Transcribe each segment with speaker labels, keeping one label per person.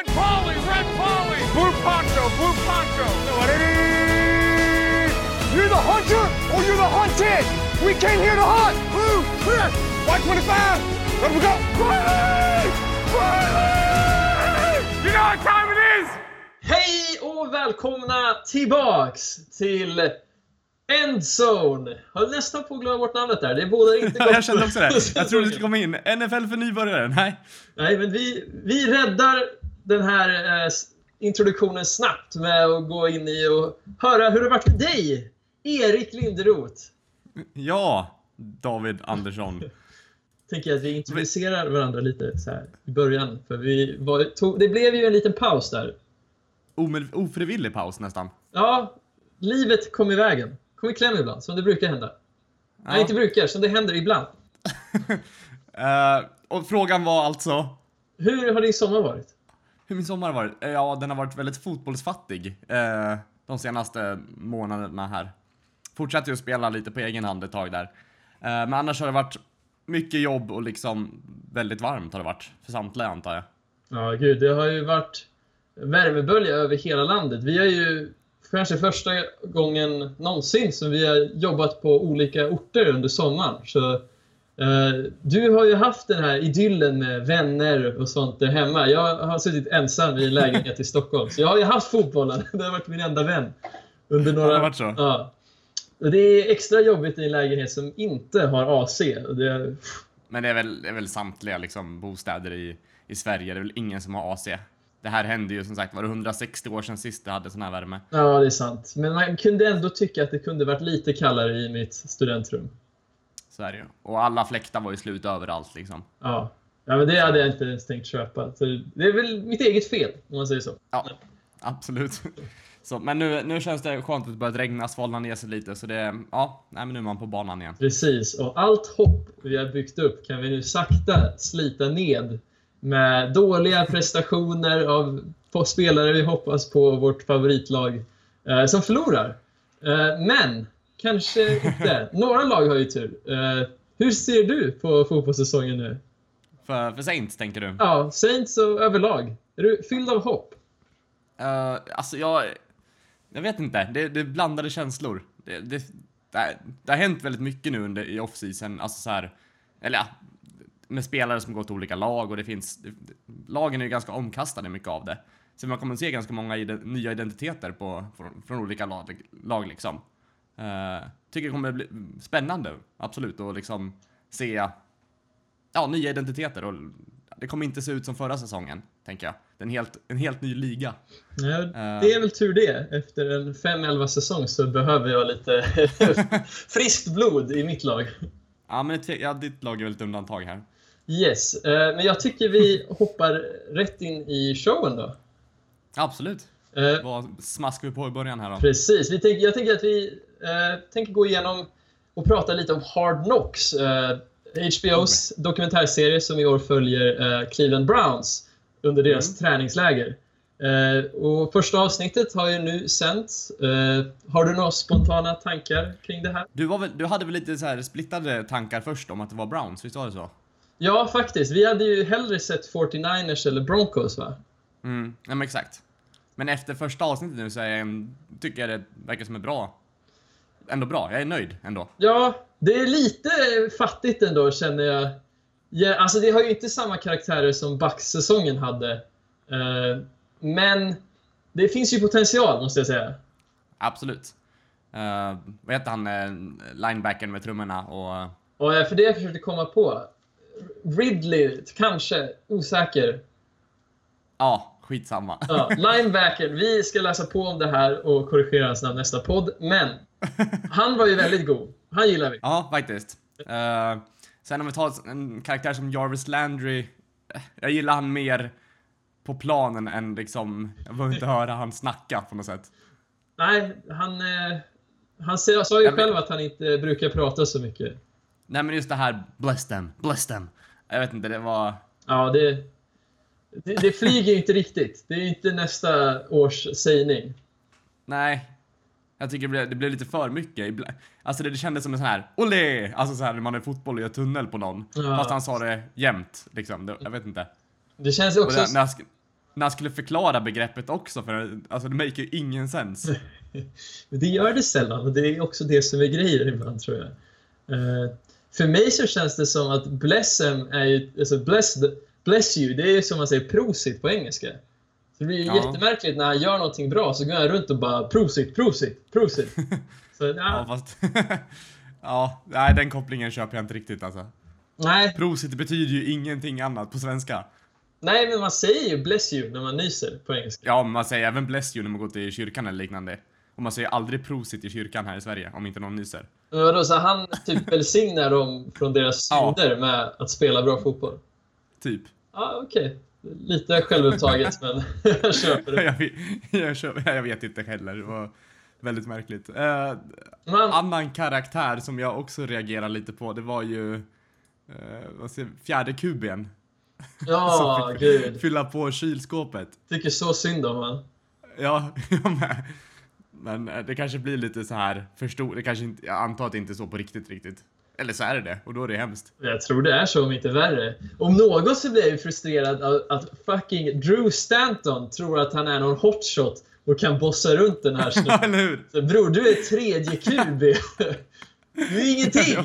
Speaker 1: Red Polly, Red Polly, Blue Poncho, Blue Poncho.
Speaker 2: You're the hunter or you're the hunted. We came here to hunt.
Speaker 1: Blue, clear. White 25. Let we go. Riley! Riley! You know what time it is?
Speaker 3: Hej och välkomna tillbaks till Endzone! Höll nästan på att glömma bort namnet där, det bådar inte gott
Speaker 4: jag kände också det. Jag trodde du skulle komma in. NFL för nybörjare? Nej.
Speaker 3: Nej, men vi, vi räddar den här eh, introduktionen snabbt med att gå in i och höra hur det varit med dig, Erik Linderoth.
Speaker 4: Ja, David Andersson.
Speaker 3: Tänker jag att vi introducerar varandra lite så här i början. För vi var, tog, det blev ju en liten paus där.
Speaker 4: Omed, ofrivillig paus nästan.
Speaker 3: Ja, livet kom i vägen. Kom i kläm ibland, som det brukar hända. Nej, inte brukar, som det händer ibland.
Speaker 4: Eh, och frågan var alltså,
Speaker 3: Hur har din sommar varit?
Speaker 4: Hur min sommar har varit? Eh, ja, den har varit väldigt fotbollsfattig eh, de senaste månaderna här. Fortsatte ju att spela lite på egen hand ett tag där. Eh, men annars har det varit mycket jobb och liksom väldigt varmt har det varit för samtliga antar jag.
Speaker 3: Ja, gud, det har ju varit värmebölja över hela landet. Vi har ju kanske första gången någonsin som vi har jobbat på olika orter under sommaren. Så, du har ju haft den här idyllen med vänner och sånt där hemma. Jag har suttit ensam i en lägenhet i Stockholm. Så jag har ju haft fotbollen. Det har varit min enda vän. Under några...
Speaker 4: Har det varit så?
Speaker 3: Ja. Och det är extra jobbigt i en lägenhet som inte har AC. Det,
Speaker 4: Men det är väl, det är väl samtliga liksom, bostäder i, i Sverige, det är väl ingen som har AC. Det här hände ju som sagt, var det 160 år sedan sist det hade sån här värme?
Speaker 3: Ja, det är sant. Men man kunde ändå tycka att det kunde varit lite kallare i mitt studentrum.
Speaker 4: Så är det ju. Och alla fläktar var ju slut överallt liksom.
Speaker 3: Ja. ja, men det hade jag inte ens tänkt köpa. Så det är väl mitt eget fel, om man säger så.
Speaker 4: Ja, absolut. Så, men nu, nu känns det skönt att det börjat regna, svalna ner sig lite, så det, ja, nej, men nu är man på banan igen.
Speaker 3: Precis, och allt hopp vi har byggt upp kan vi nu sakta slita ned med dåliga prestationer av spelare vi hoppas på vårt favoritlag eh, som förlorar. Eh, men kanske inte. Några lag har ju tur. Eh, hur ser du på fotbollssäsongen nu?
Speaker 4: För, för Saints tänker du?
Speaker 3: Ja, Saints och överlag. Är du fylld av hopp?
Speaker 4: Uh, alltså jag, jag vet inte, det, det är blandade känslor. Det, det, det, har- det har hänt väldigt mycket nu under, i off-season, alltså så här, eller ja, med spelare som går till olika lag och det finns, det, lagen är ju ganska omkastade mycket av det. Så man kommer att se ganska många ide, nya identiteter på, från, från olika lag, lag liksom. Uh, tycker det kommer bli spännande, absolut, och liksom se ja, nya identiteter och det kommer inte se ut som förra säsongen, tänker jag. Det är en helt, en helt ny liga.
Speaker 3: Ja, det är väl tur det. Efter en 5-11 säsong så behöver jag lite friskt blod i mitt lag.
Speaker 4: Ja, men ja, ditt lag är väl ett undantag här.
Speaker 3: Yes, eh, men jag tycker vi hoppar rätt in i showen då.
Speaker 4: Absolut.
Speaker 3: Eh,
Speaker 4: Vad smaskar vi på i början här då?
Speaker 3: Precis, vi tänk, jag tänker att vi eh, tänker gå igenom och prata lite om Hard Knocks. Eh, HBOs dokumentärserie som i år följer eh, Cleveland Browns under deras träningsläger. Eh, och första avsnittet har ju nu sänts. Eh, har du några spontana tankar kring det här?
Speaker 4: Du, väl, du hade väl lite så här splittade tankar först om att det var Browns, visst var det så?
Speaker 3: Ja, faktiskt. Vi hade ju hellre sett 49ers eller Broncos, va?
Speaker 4: Mm, ja, men exakt. Men efter första avsnittet nu så jag tycker jag det verkar som ett bra... Ändå bra, jag är nöjd ändå.
Speaker 3: Ja, det är lite fattigt ändå känner jag. Ja, alltså det har ju inte samma karaktärer som Bucks-säsongen hade. Eh, men det finns ju potential måste jag säga.
Speaker 4: Absolut. Uh, vad heter han, uh, linebacken med trummorna och...
Speaker 3: Och eh, för det jag försökte komma på. Ridley, kanske, osäker.
Speaker 4: Ja, skitsamma.
Speaker 3: Ja, linebacker, vi ska läsa på om det här och korrigera hans namn nästa podd. Men han var ju väldigt god. Han gillar vi.
Speaker 4: Ja, faktiskt. Eh, sen om vi tar en karaktär som Jarvis Landry. eh, Jag gillar han mer på planen än liksom, jag behöver inte höra han snacka på något sätt.
Speaker 3: Nej, han, eh, han sa sa ju
Speaker 4: Ja, men-
Speaker 3: själv att han inte brukar prata så mycket.
Speaker 4: Nej men just det här, bless them, bless them. Jag vet inte, det var...
Speaker 3: Ja, det, det, det flyger inte riktigt. Det är inte nästa års sägning.
Speaker 4: Nej. Jag tycker det blev, det blev lite för mycket. Alltså det, det kändes som en sån här, olé! Alltså så här när man är fotboll och gör tunnel på någon.
Speaker 3: Ja.
Speaker 4: Fast han sa det jämt, liksom. Det, jag vet inte.
Speaker 3: Det känns ju också...
Speaker 4: det, när jag när han skulle förklara begreppet också, för alltså det make ju ingen sens.
Speaker 3: Men det gör det sällan och det är också det som är grejen ibland tror jag. Eh, för mig så känns det som att bless em är ju, alltså bless, bless you, det är som man säger prosit på engelska. Det blir ju
Speaker 4: Ja.
Speaker 3: jättemärkligt när han gör någonting bra så går han runt och bara prosit, prosit, prosit. Så,
Speaker 4: Ja,
Speaker 3: ja,
Speaker 4: fast... ja, nej den kopplingen köper jag inte riktigt alltså.
Speaker 3: nej,
Speaker 4: Prosit betyder ju ingenting annat på svenska.
Speaker 3: nej, men man säger ju bless you när man nyser på engelska.
Speaker 4: Ja, men man säger även bless you när man går till kyrkan eller liknande. Och man säger aldrig prosit i kyrkan här i Sverige, om inte någon nyser.
Speaker 3: Men vadå, så han typ välsignar dem från deras
Speaker 4: Ja.
Speaker 3: synder med att spela bra fotboll?
Speaker 4: Typ.
Speaker 3: Ja, okej. Lite självupptaget, men jag köper det.
Speaker 4: jag, vet, jag, köper, jag vet inte heller, det var väldigt märkligt. Eh,
Speaker 3: Man,
Speaker 4: annan karaktär som jag också reagerar lite på, det var ju eh, vad säger, fjärde kuben.
Speaker 3: ja, gud.
Speaker 4: fylla på kylskåpet.
Speaker 3: Tycker så synd om han.
Speaker 4: Ja, jag med. Men eh, det kanske blir lite så här förstå, det kanske inte, jag antar att det inte är så på riktigt riktigt. Eller så är det det, och då är det hemskt.
Speaker 3: Jag tror det är så, om inte värre. Om något så blir jag ju frustrerad av att fucking Drew Stanton tror att han är någon hotshot och kan bossa runt den här snubben. Så, Bror, du är tredje QB. Du är ingenting.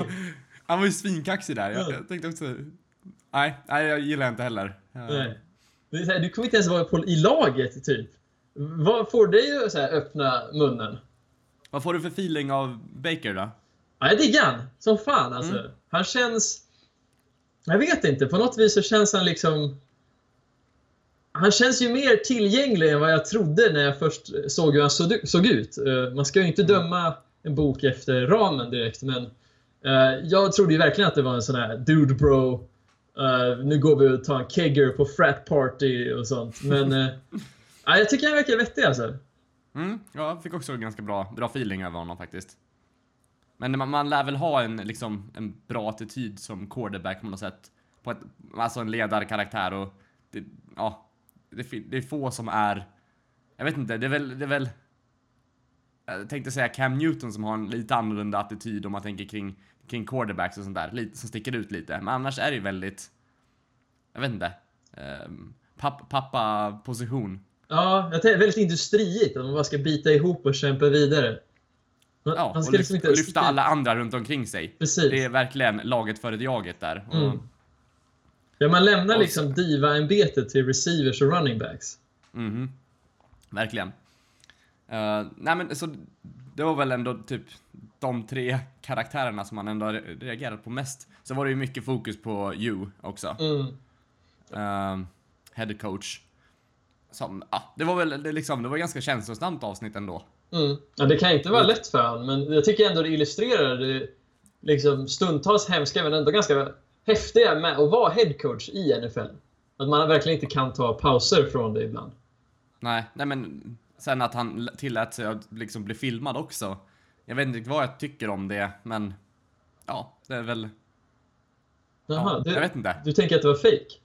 Speaker 4: Han var ju svinkaxig där. Jag,
Speaker 3: Ja.
Speaker 4: jag tänkte också... Nej, nej, jag gillar inte heller.
Speaker 3: Nej. Här, Du kommer inte ens vara på, i laget, typ. Vad får dig att öppna munnen?
Speaker 4: Vad får du för feeling av Baker då?
Speaker 3: Ja, jag diggar han. Som fan alltså.
Speaker 4: Mm.
Speaker 3: Han känns... Jag vet inte, på något vis så känns han liksom... Han känns ju mer tillgänglig än vad jag trodde när jag först såg hur han såg ut. Eh, Man ska ju inte
Speaker 4: Mm.
Speaker 3: döma en bok efter ramen direkt, men eh, jag trodde ju verkligen att det var en sån här dude bro. eh, nu går vi och tar en kegger på frat party och sånt. Men ja, jag tycker han verkar vettig alltså.
Speaker 4: Mm, ja, jag fick också ganska bra, bra feeling över honom faktiskt. Men man, man lär väl ha en, liksom, en bra attityd som quarterback på något sätt. På ett, alltså en ledarkaraktär och det, ja, det, det är få som är, jag vet inte, det är väl, det är väl jag tänkte säga Cam Newton som har en lite annorlunda attityd om man tänker kring, kring quarterbacks och sånt där, lite, som sticker ut lite. Men annars är det ju väldigt, jag vet inte, um, papp, pappa-position.
Speaker 3: Ja, jag tänker väldigt industriigt. Att man bara ska bita ihop och kämpa vidare. Man,
Speaker 4: Ja, och
Speaker 3: ska
Speaker 4: lyfta,
Speaker 3: liksom inte
Speaker 4: och lyfta alla andra runt omkring sig.
Speaker 3: Precis.
Speaker 4: Det är verkligen laget före jaget där. Och,
Speaker 3: Mm. Ja, man lämnar
Speaker 4: Och
Speaker 3: liksom diva-ämbetet till receivers och running backs.
Speaker 4: mhm. Verkligen. Eh, nej men så det var väl ändå typ de tre karaktärerna som man ändå har re- reagerat på mest. Så var det ju mycket fokus på you också.
Speaker 3: Mm.
Speaker 4: Uh, head coach. Som, ja, det var väl det liksom, det var ganska känslosamt avsnitt ändå.
Speaker 3: Mm. Ja, det kan inte vara lätt för honom, men jag tycker ändå det illustrerar det liksom stundtals hemska men ändå ganska häftiga med att vara headcoach i NFL. Att man verkligen inte kan ta pauser från det ibland.
Speaker 4: Nej, nej men sen att han tillät sig att liksom bli filmad också. Jag vet inte vad jag tycker om det, men ja, det är väl...
Speaker 3: Jaha,
Speaker 4: Ja,
Speaker 3: du,
Speaker 4: jag vet inte.
Speaker 3: du tänker att det var fake?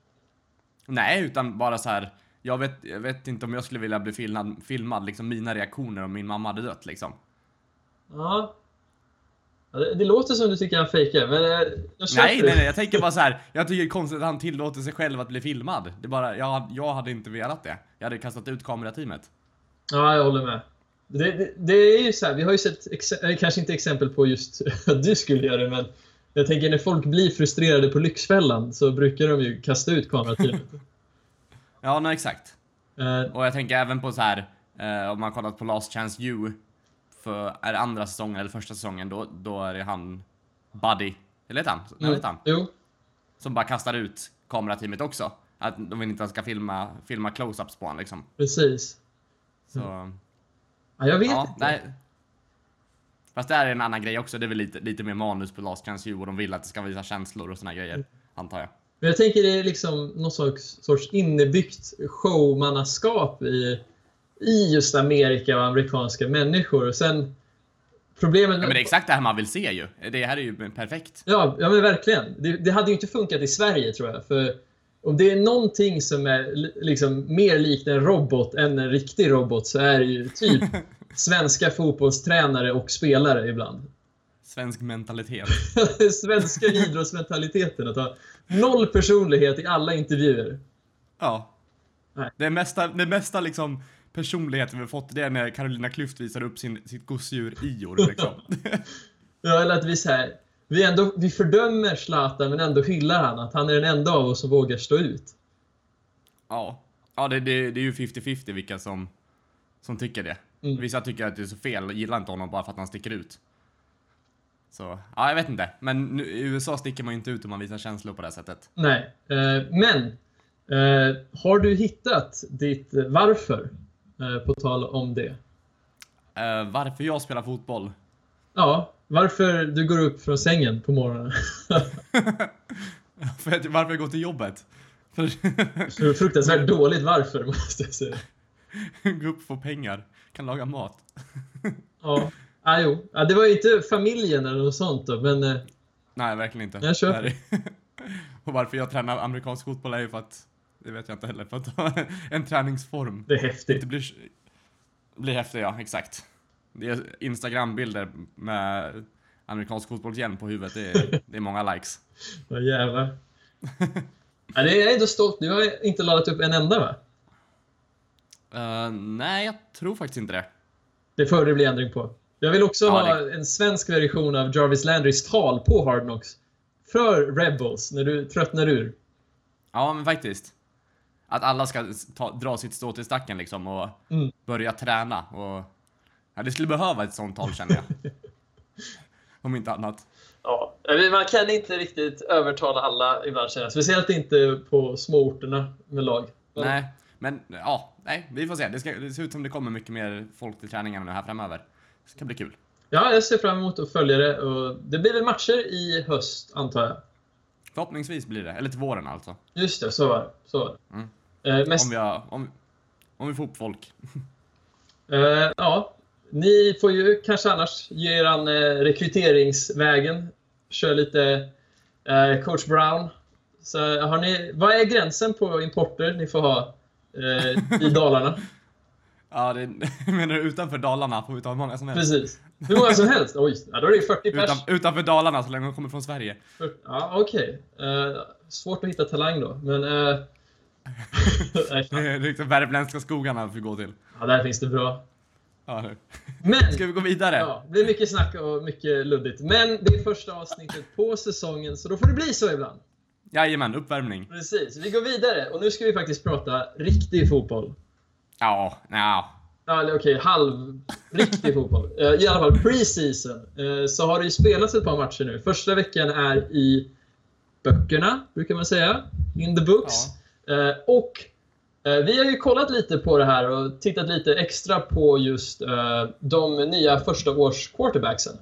Speaker 4: Nej, utan bara så här. Jag vet, jag vet inte om jag skulle vilja bli filmad, filmad liksom mina reaktioner om min mamma hade dött liksom.
Speaker 3: Ja. Ja, det, det låter som du tycker han fejkar, men eh, jag
Speaker 4: Nej, nej, nej, jag tänker bara så här. Jag tycker det är konstigt att han tillåter sig själv att bli filmad. Det bara, jag, jag hade inte velat det. Jag hade kastat ut kamerateamet.
Speaker 3: Ja, jag håller med. Det, det, det är ju så här, vi har ju sett, eh, kanske inte exempel på just att du skulle göra det, men jag tänker när folk blir frustrerade på Lyxfällan så brukar de ju kasta ut kamerateamet.
Speaker 4: Ja, nej, exakt.
Speaker 3: Eh,
Speaker 4: Och jag tänker även på så här, eh, om man kollat på Last Chance You för är det andra säsongen eller första säsongen, då, då är det han Buddy, eller heter han? Mm. Heter han?
Speaker 3: Jo,
Speaker 4: Som bara kastar ut kamerateamet också. Att de inte ens ska filma, filma close-ups på honom liksom.
Speaker 3: precis.
Speaker 4: Så,
Speaker 3: Ja, jag vet
Speaker 4: ja,
Speaker 3: inte.
Speaker 4: nej. Fast det här är en annan grej också, det är väl lite, lite mer manus på Last Chance You och de vill att det ska visa känslor och såna grejer, antar jag.
Speaker 3: Men jag tänker det är liksom någon sorts, sorts innebyggt showmannaskap i, i just Amerika och amerikanska människor. Och sen problemet...
Speaker 4: Ja, men det är exakt det här man vill se ju. Det här är ju perfekt.
Speaker 3: Ja, ja men verkligen. Det, det hade ju inte funkat i Sverige tror jag. För om det är någonting som är li- liksom mer likt en robot än en riktig robot så är det ju typ svenska fotbollstränare och spelare ibland.
Speaker 4: Svensk mentalitet.
Speaker 3: Svenska idrottsmentaliteten att ha noll personlighet i alla intervjuer.
Speaker 4: Ja.
Speaker 3: Nej.
Speaker 4: Det mesta, det mesta liksom personligheten vi har fått, det är när Carolina Klüft visar upp sin, sitt gosedjur Ior liksom.
Speaker 3: Ja, eller att vi, så här, vi, ändå, vi fördömer Zlatan men ändå hyllar han. Att han är den enda av oss som vågar stå ut.
Speaker 4: ja, ja det, det, det är ju 50-50 vilka som, som tycker det.
Speaker 3: Mm.
Speaker 4: Vissa tycker att det är så fel, gillar inte honom bara för att han sticker ut. Så, ja jag vet inte. Men nu, i USA sticker man ju inte ut om man visar känslor på det sättet.
Speaker 3: Nej, eh, men eh, har du hittat ditt varför? Eh, på tal om det.
Speaker 4: Varför jag spelar fotboll?
Speaker 3: Ja, varför du går upp från sängen på morgonen.
Speaker 4: För att, varför jag går till jobbet? För
Speaker 3: Fruktansvärt dåligt varför, måste jag säga.
Speaker 4: gå upp och få pengar, kan laga mat.
Speaker 3: Ja, ah, jo. Ah, det var ju inte familjen eller något sånt då, men eh,
Speaker 4: Nej, verkligen inte.
Speaker 3: Jag köper.
Speaker 4: Det och varför jag tränar amerikansk fotboll är ju för att, det vet jag inte heller, för att ha en träningsform.
Speaker 3: det är
Speaker 4: Det
Speaker 3: häftigt.
Speaker 4: blir, blir häftigt, ja, exakt. Det är Instagram-bilder med amerikansk fotbollshjälm på huvudet, det är, det är många likes.
Speaker 3: Ja, jävlar. Ja, det är jag ändå stolt. Du har inte laddat upp en enda va?
Speaker 4: Eh, nej, jag tror faktiskt inte det.
Speaker 3: Det får det bli ändring på. Jag vill också
Speaker 4: Ja,
Speaker 3: ha
Speaker 4: det-
Speaker 3: en svensk version av Jarvis Landrys tal på Hard Knocks. För Rebels, när du tröttnar ur.
Speaker 4: Ja, men faktiskt. Att alla ska ta, dra sitt strå till stacken liksom och
Speaker 3: Mm.
Speaker 4: börja träna. Och, ja, det skulle behöva ett sånt tal känner jag. Om inte annat.
Speaker 3: Ja, man kan inte riktigt övertala alla ibland känner. Speciellt inte på småorterna med lag. Men-
Speaker 4: Nej, men ja, nej, vi får se. Det, ska, det ser ut som det kommer mycket mer folk till träningarna nu här framöver. Det ska bli kul.
Speaker 3: Ja, jag ser fram emot att följa det. Och det blir väl matcher i höst, antar jag.
Speaker 4: Förhoppningsvis blir det, eller till våren alltså.
Speaker 3: Just det, så var det. Så var det.
Speaker 4: Mm.
Speaker 3: Eh, mest,
Speaker 4: Om vi, har, om, om vi får upp folk.
Speaker 3: eh, ja, ni får ju kanske annars ge er an eh, rekryteringsvägen. Kör lite eh, coach Brown. Så har ni, vad är gränsen på importer ni får ha eh, i Dalarna?
Speaker 4: Ja, det, menar du utanför Dalarna får vi ta hur många som helst?
Speaker 3: Precis. Hur många som helst? Oj, ja, då är det ju 40 pers.
Speaker 4: Utan, utanför Dalarna så länge de kommer från Sverige.
Speaker 3: För- Ja, okej. Eh, svårt att hitta talang då, men...
Speaker 4: är liksom värmländska skogarna vi får gå till.
Speaker 3: ja, där finns det bra.
Speaker 4: Ja, nu.
Speaker 3: Men!
Speaker 4: Ska vi gå vidare?
Speaker 3: Ja, det blir mycket snack och mycket luddigt. Men det är första avsnittet på säsongen, så då får det bli så ibland.
Speaker 4: Jajamän, uppvärmning.
Speaker 3: Precis, vi går vidare och nu ska vi faktiskt prata riktig fotboll.
Speaker 4: Ja, ja.
Speaker 3: Ja, okej, halv riktig fotboll. Eh, I alla fall pre-season. eh, Så har det ju spelats ett par matcher nu. Första veckan är i böckerna, brukar man säga. In the books. Eh, Och vi har ju kollat lite på det här och tittat lite extra på just de nya första års quarterbacksen.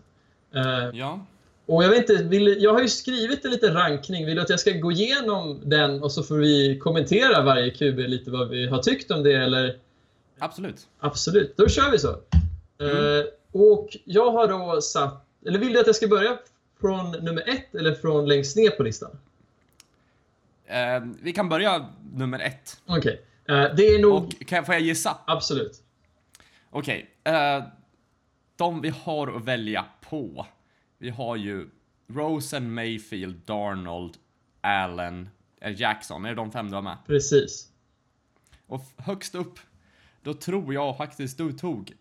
Speaker 4: Ja.
Speaker 3: Och jag vet inte, vill, jag har ju skrivit en liten rankning. Vill du att jag ska gå igenom den och så får vi kommentera varje QB lite vad vi har tyckt om det eller?
Speaker 4: Absolut.
Speaker 3: Absolut, då kör vi så. Eh, och jag har då satt, eller vill du att jag ska börja från nummer ett eller från längst ner på listan?
Speaker 4: Eh, vi kan börja nummer ett.
Speaker 3: Okej, eh, det är nog,
Speaker 4: Och kan, får jag gissa?
Speaker 3: absolut.
Speaker 4: Okej. eh, de vi har att välja på. Vi har ju Rosen, Mayfield, Darnold, Allen, eh, Jackson. Är det de fem du har med?
Speaker 3: Precis.
Speaker 4: Och högst upp, då tror jag faktiskt du tog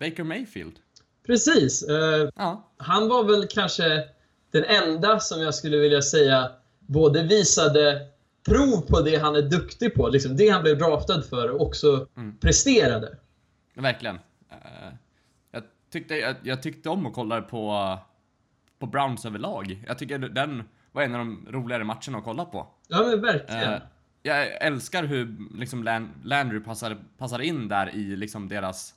Speaker 4: Baker Mayfield.
Speaker 3: Precis. Eh,
Speaker 4: Ja.
Speaker 3: han var väl kanske den enda som jag skulle vilja säga både visade prov på det han är duktig på, liksom det han blev draftad för och också
Speaker 4: Mm.
Speaker 3: presterade.
Speaker 4: Verkligen. Eh, jag, tyckte, jag, jag tyckte om att kolla på, på Browns överlag. Jag tycker den var en av de roligare matcherna att kolla på.
Speaker 3: Ja men verkligen.
Speaker 4: Eh, jag älskar hur liksom Lan- Landry passar, passar in där i liksom deras...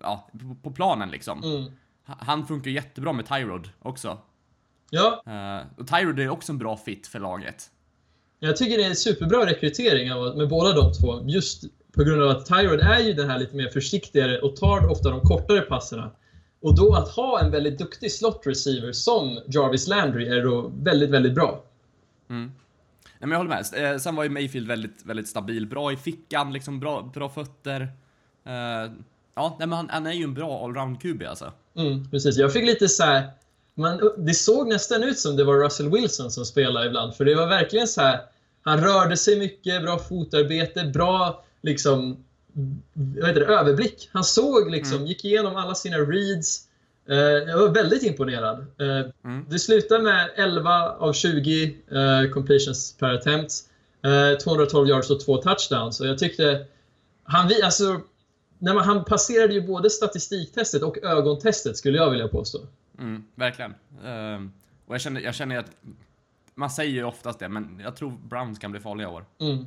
Speaker 4: Ja, på, på planen liksom.
Speaker 3: Mm.
Speaker 4: Ha- Han funkar jättebra med Tyrod också.
Speaker 3: Ja,
Speaker 4: Eh, och Tyrod är också en bra fit för laget.
Speaker 3: jag tycker det är en superbra rekrytering av, med båda de två. Just på grund av att Tyrod är ju den här lite mer försiktigare och tar ofta de kortare passerna. Och då att ha en väldigt duktig slot receiver som Jarvis Landry är då väldigt, väldigt bra.
Speaker 4: Mm. Nej, men jag håller med. Eh, sen var ju Mayfield väldigt, väldigt stabil. Bra i fickan, liksom bra, bra fötter. Eh, ja, nej, men han, han är ju en bra allround-QB alltså.
Speaker 3: Mm, precis. Jag fick lite så här, man, det såg nästan ut som det var Russell Wilson som spelade ibland. För det var verkligen så här. Han rörde sig mycket, bra fotarbete, bra liksom, vad heter det, överblick. Han såg liksom,
Speaker 4: Mm.
Speaker 3: gick igenom alla sina reads. Eh, jag var väldigt imponerad. Eh,
Speaker 4: Mm.
Speaker 3: Det slutade med 11 av 20 eh, completions per attempt. Eh, 212 yards och två touchdowns. Och jag tyckte... Han, alltså, när man, han passerade ju både statistiktestet och ögontestet skulle jag vilja påstå.
Speaker 4: Mm, verkligen. Ehm, och jag känner, jag känner att man säger ju oftast det, men jag tror Browns kan bli farliga i år.
Speaker 3: Mm.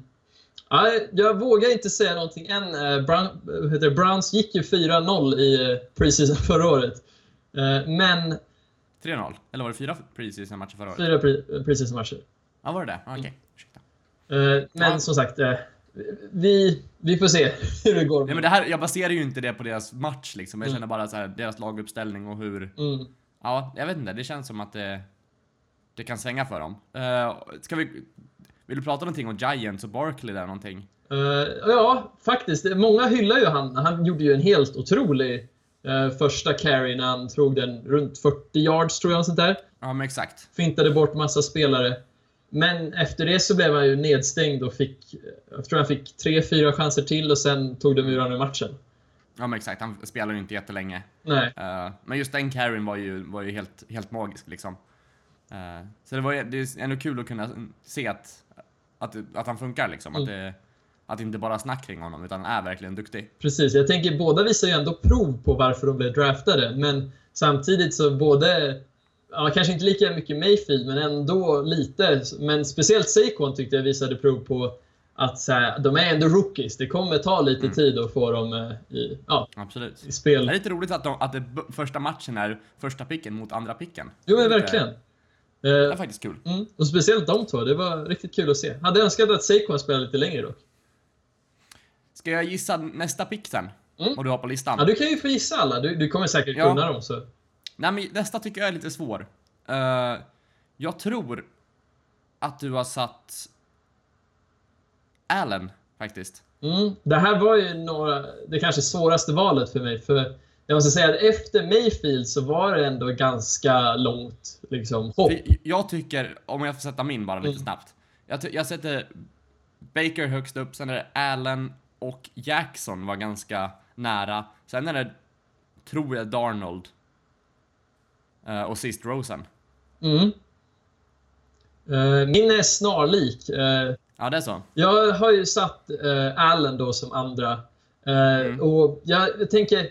Speaker 3: Ja, jag vågar inte säga någonting än. Brown, Browns gick ju 4-0 i preseason förra året. Eh, Men
Speaker 4: 3-0? Eller var det fyra preseason matcher förra året?
Speaker 3: fyra pre- preseason-matcher.
Speaker 4: Ja, var det det? Okej,
Speaker 3: Mm.
Speaker 4: ursäkta.
Speaker 3: Eh, Men
Speaker 4: Ja.
Speaker 3: som sagt, eh, vi, vi får se hur det går.
Speaker 4: Nej, men det här, jag baserar ju inte det på deras match liksom. Jag
Speaker 3: Mm.
Speaker 4: känner bara så här, deras laguppställning och hur...
Speaker 3: Mm.
Speaker 4: Ja, jag vet inte. Det känns som att det, det kan svänga för dem. Uh, ska vi... Vill du prata någonting om Giants och Barkley där någonting?
Speaker 3: Eh, ja, faktiskt. Många hyllar ju han. Han gjorde ju en helt otrolig första carry när han tog den runt 40 yards, tror jag. Sånt där.
Speaker 4: Ja, men exakt.
Speaker 3: Fintade bort massa spelare. Men efter det så blev han ju nedstängd och fick, jag tror han fick tre, fyra chanser till och sen tog de ur honom ur matchen.
Speaker 4: Ja, men exakt. Han spelar ju inte jättelänge.
Speaker 3: Nej.
Speaker 4: Eh, men just den carryn var ju, var ju helt, helt magisk liksom. Eh, så det var det är ändå kul att kunna se att, att, att han funkar liksom. Att,
Speaker 3: Mm.
Speaker 4: det, att det inte bara är snack kring honom, utan han är verkligen duktig.
Speaker 3: Precis, jag tänker båda visar ju ändå prov på varför de blev draftade. Men samtidigt så både, ja kanske inte lika mycket Mayfield, men ändå lite. Men speciellt Saquon tyckte jag visade prov på att så här, de är ändå rookies. Det kommer ta lite
Speaker 4: Mm.
Speaker 3: tid att få dem eh, i, ja,
Speaker 4: Absolut.
Speaker 3: i
Speaker 4: Det
Speaker 3: spel.
Speaker 4: är lite roligt att, de, att det, första matchen är första picken mot andra picken.
Speaker 3: Jo men verkligen.
Speaker 4: Det är
Speaker 3: Eh,
Speaker 4: faktiskt kul.
Speaker 3: mm, och speciellt de två, det var riktigt kul att se. Hade önskat att Saquon spelade lite längre dock.
Speaker 4: Ska jag gissa nästa pick sen?
Speaker 3: Mm.
Speaker 4: Vad du har på listan?
Speaker 3: Ja, du kan ju få gissa alla, du, du kommer säkert
Speaker 4: Ja.
Speaker 3: kunna dem. Så.
Speaker 4: Nej, men nästa tycker jag är lite svår. Eh, jag tror att du har satt Allen, faktiskt.
Speaker 3: Mm. Det här var ju några, det kanske svåraste valet för mig. För jag måste säga att efter Mayfield så var det ändå ganska långt liksom, hopp.
Speaker 4: Jag tycker, om jag får sätta min bara lite
Speaker 3: Mm.
Speaker 4: snabbt. Jag, jag sätter Baker högst upp, sen är det Allen och Jackson var ganska nära. Sen är det, tror jag, Darnold. Eh, och sist Rosen.
Speaker 3: Mm. Eh, min är snarlik. Eh,
Speaker 4: Ja, det är så.
Speaker 3: jag har ju satt uh, Allen då som andra.
Speaker 4: Mm.
Speaker 3: Och jag, jag tänker,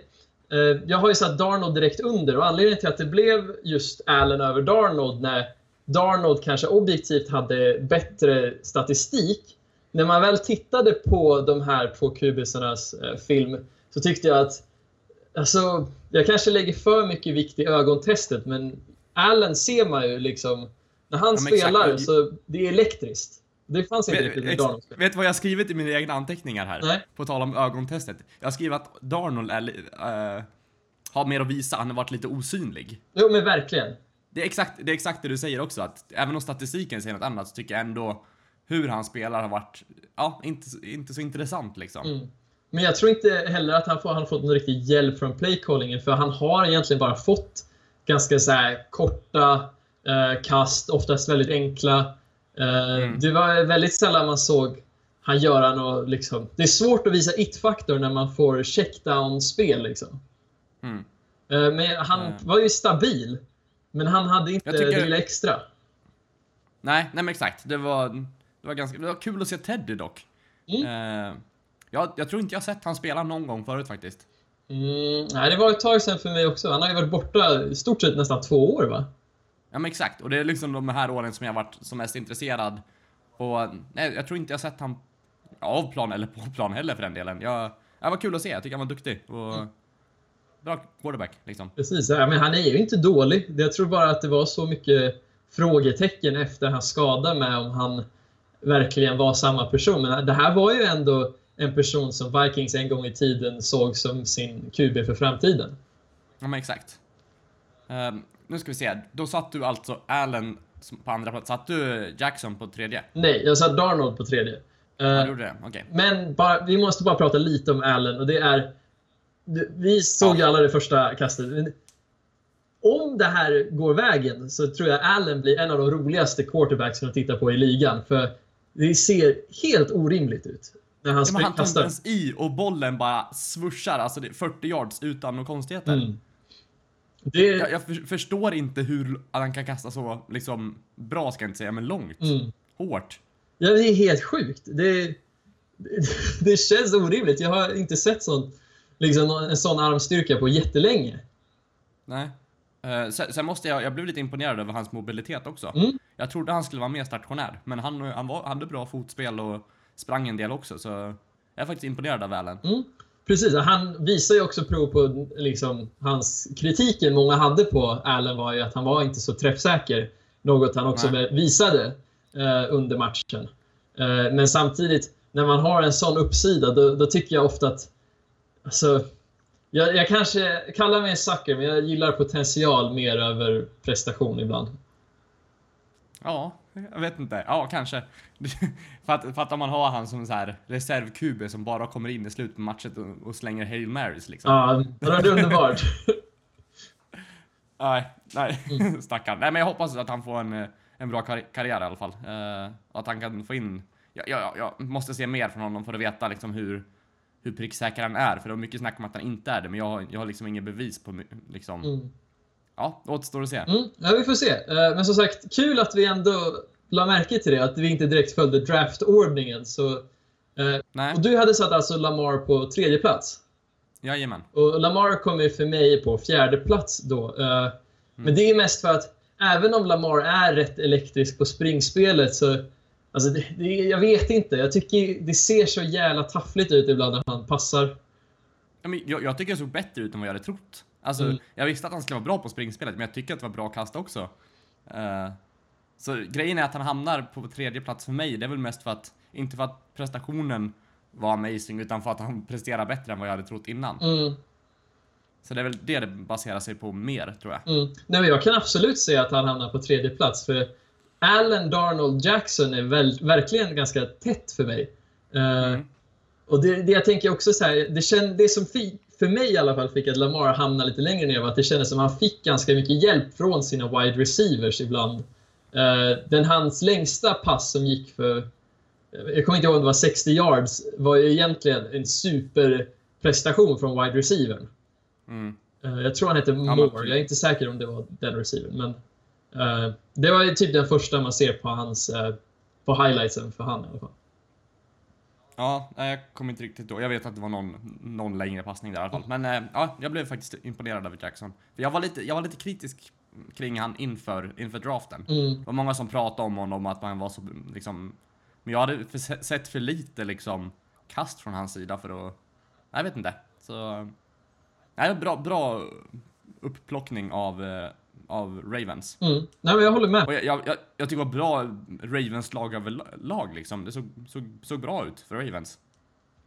Speaker 3: jag har ju satt Darnold direkt under och anledningen till att det blev just Allen över Darnold när Darnold kanske objektivt hade bättre statistik. När man väl tittade på de här två kubisarnas eh, film så tyckte jag att Alltså, jag kanske lägger för mycket vikt i ögontestet men Allen ser man ju liksom När han
Speaker 4: Ja, men exakt.
Speaker 3: spelar så det är elektriskt. Det fanns inte riktigt med Darnold.
Speaker 4: vet du vad jag skrivit i mina egna anteckningar här?
Speaker 3: Nej.
Speaker 4: På tal om ögontestet. Jag har skrivit att Darnold är, eh, har mer att visa, han har varit lite osynlig.
Speaker 3: Jo men verkligen.
Speaker 4: Det är, exakt, det är exakt det du säger också, att även om statistiken säger något annat så tycker jag ändå hur han spelar har varit, ja, inte, inte så intressant liksom.
Speaker 3: Mm. Men jag tror inte heller att han, får, han fått någon riktig hjälp från playcallingen för han har egentligen bara fått ganska så korta eh, kast, oftast väldigt enkla. Eh,
Speaker 4: Mm.
Speaker 3: Det var väldigt sällan man såg han göra något liksom. Det är svårt att visa it-faktor när man får checkdown-spel liksom.
Speaker 4: Mm.
Speaker 3: Eh, men han
Speaker 4: Mm.
Speaker 3: var ju stabil. Men han hade inte
Speaker 4: tycker-
Speaker 3: det lilla extra.
Speaker 4: Nej, nej men exakt. Det var, det var ganska, det var kul att se Teddy dock.
Speaker 3: Mm.
Speaker 4: Eh, jag, jag tror inte jag sett han spela någon gång förut faktiskt.
Speaker 3: Mm, nej, det var ett tag sedan för mig också. Han har ju varit borta i stort sett nästan två år va?
Speaker 4: Ja men exakt, och det är liksom de här åren som jag varit som mest intresserad. Och nej, jag tror inte jag sett han av plan eller på plan heller för den delen. Jag, jag var kul att se, jag tycker han var duktig. Och
Speaker 3: Mm.
Speaker 4: Bra quarterback liksom.
Speaker 3: Precis, ja, men han är ju inte dålig. Jag tror bara att det var så mycket frågetecken efter hans skada med om han verkligen var samma person. Men det här var ju ändå en person som Vikings en gång i tiden såg som sin QB för framtiden.
Speaker 4: Ja men exakt. Ehm, nu ska vi se, då satt du alltså Allen på andra plats. Satt du Jackson på tredje?
Speaker 3: Nej, jag satte Darnold på tredje.
Speaker 4: Ja, du gjorde det? Okej.
Speaker 3: Men bara, vi måste bara prata lite om Allen och det är... Vi såg ju alla det första kastet. Om det här går vägen så tror jag Allen blir en av de roligaste quarterbacks att titta på i ligan. För Det ser helt orimligt ut. När han
Speaker 4: Ja, han
Speaker 3: kastar.
Speaker 4: ens i och bollen bara swooshar, alltså det är 40 yards utan några konstigheter.
Speaker 3: Mm. Det,
Speaker 4: Jag, jag för, förstår inte hur han kan kasta så liksom bra ska jag inte säga, men långt.
Speaker 3: Mm.
Speaker 4: Hårt.
Speaker 3: Ja, det är helt sjukt. Det, det, det känns orimligt. Jag har inte sett sånt, liksom, en sån armstyrka på jättelänge.
Speaker 4: Nej. Eh, sen, sen måste jag, jag blev lite imponerad över hans mobilitet också.
Speaker 3: Mm.
Speaker 4: Jag trodde han skulle vara mer stationär, men han, han, var, han hade bra fotspel och sprang en del också, så jag är faktiskt imponerad av Allen.
Speaker 3: Mm. Precis, han visar ju också prov på liksom, hans kritiken många hade på Allen var ju att han var inte så träffsäker. Något han också
Speaker 4: Nej.
Speaker 3: visade eh, under matchen. Eh, men samtidigt, när man har en sån uppsida, då, då tycker jag ofta att... Alltså, jag, jag kanske kallar mig en sucker, men jag gillar potential mer över prestation ibland.
Speaker 4: Ja, jag vet inte. Ja, kanske. för, att, för att om man har han som så här reservkube som bara kommer in i slutet på matchen och, och slänger Hail Marys liksom.
Speaker 3: Ja, det var underbart.
Speaker 4: Nej, nej,
Speaker 3: Mm.
Speaker 4: stackarn. Nej, men jag hoppas att han får en, en bra karri- karriär i alla fall. Och att han kan få in... Jag, jag, jag måste se mer från honom för att veta liksom hur, hur pricksäker han är. För det var mycket snack om att han inte är det, men jag, har- jag har liksom inget bevis på liksom...
Speaker 3: Mm.
Speaker 4: Ja, det återstår att se.
Speaker 3: Mm, ja, vi får se. Eh, Men som sagt, kul att vi ändå la märke till det, att vi inte direkt följde draftordningen. Så, eh, och du hade satt alltså Lamar på tredje plats.
Speaker 4: jajamän.
Speaker 3: Och Lamar kommer för mig på fjärde plats då. Eh, Men det är mest för att även om Lamar är rätt elektrisk på springspelet så Alltså det, det, jag vet inte. Jag tycker det ser så jävla taffligt ut ibland när han passar.
Speaker 4: Ja, men jag, jag tycker det såg bättre ut än vad jag hade trott. Alltså,
Speaker 3: Mm.
Speaker 4: jag visste att han skulle vara bra på springspelet, men jag tycker att det var bra kast också. Eh, så grejen är att han hamnar på tredje plats för mig, det är väl mest för att, inte för att prestationen var amazing, utan för att han presterar bättre än vad jag hade trott innan.
Speaker 3: Mm,
Speaker 4: Så det är väl det det baserar sig på mer, tror jag.
Speaker 3: mm. Nej, men jag kan absolut säga att han hamnar på tredje plats för Allen Darnold Jackson är väl, verkligen ganska tätt för mig. Eh,
Speaker 4: Mm.
Speaker 3: Och det, det jag tänker också så här, det, känd, det som fi, för mig i alla fall fick att Lamar hamna lite längre ner var att det kändes som att han fick ganska mycket hjälp från sina wide receivers ibland. Eh, den hans längsta pass som gick för, jag kommer inte ihåg om det var 60 yards, var egentligen en superprestation från wide receivern.
Speaker 4: Mm.
Speaker 3: Eh, jag tror han hette Moore, jag är inte säker om det var den receivern. Men, det var typ den första man ser på hans, eh, på highlightsen för han i alla fall.
Speaker 4: Ja, jag kommer inte riktigt ihåg. Jag vet att det var någon, någon längre passning där i alla fall. Men eh, ja, jag blev faktiskt imponerad av Jackson. För jag var lite, jag var lite kritisk kring han inför, inför draften.
Speaker 3: Mm.
Speaker 4: Det var många som pratade om honom, att han var så liksom... Men jag hade för, sett för lite liksom kast från hans sida för att... Jag vet inte. Så... Nej, bra, bra upplockning av, eh, av Ravens.
Speaker 3: Mm. Nej, men jag håller med.
Speaker 4: Och jag, jag, jag, jag tycker det var bra Ravens lag överlag liksom. Det såg, såg, såg bra ut för Ravens.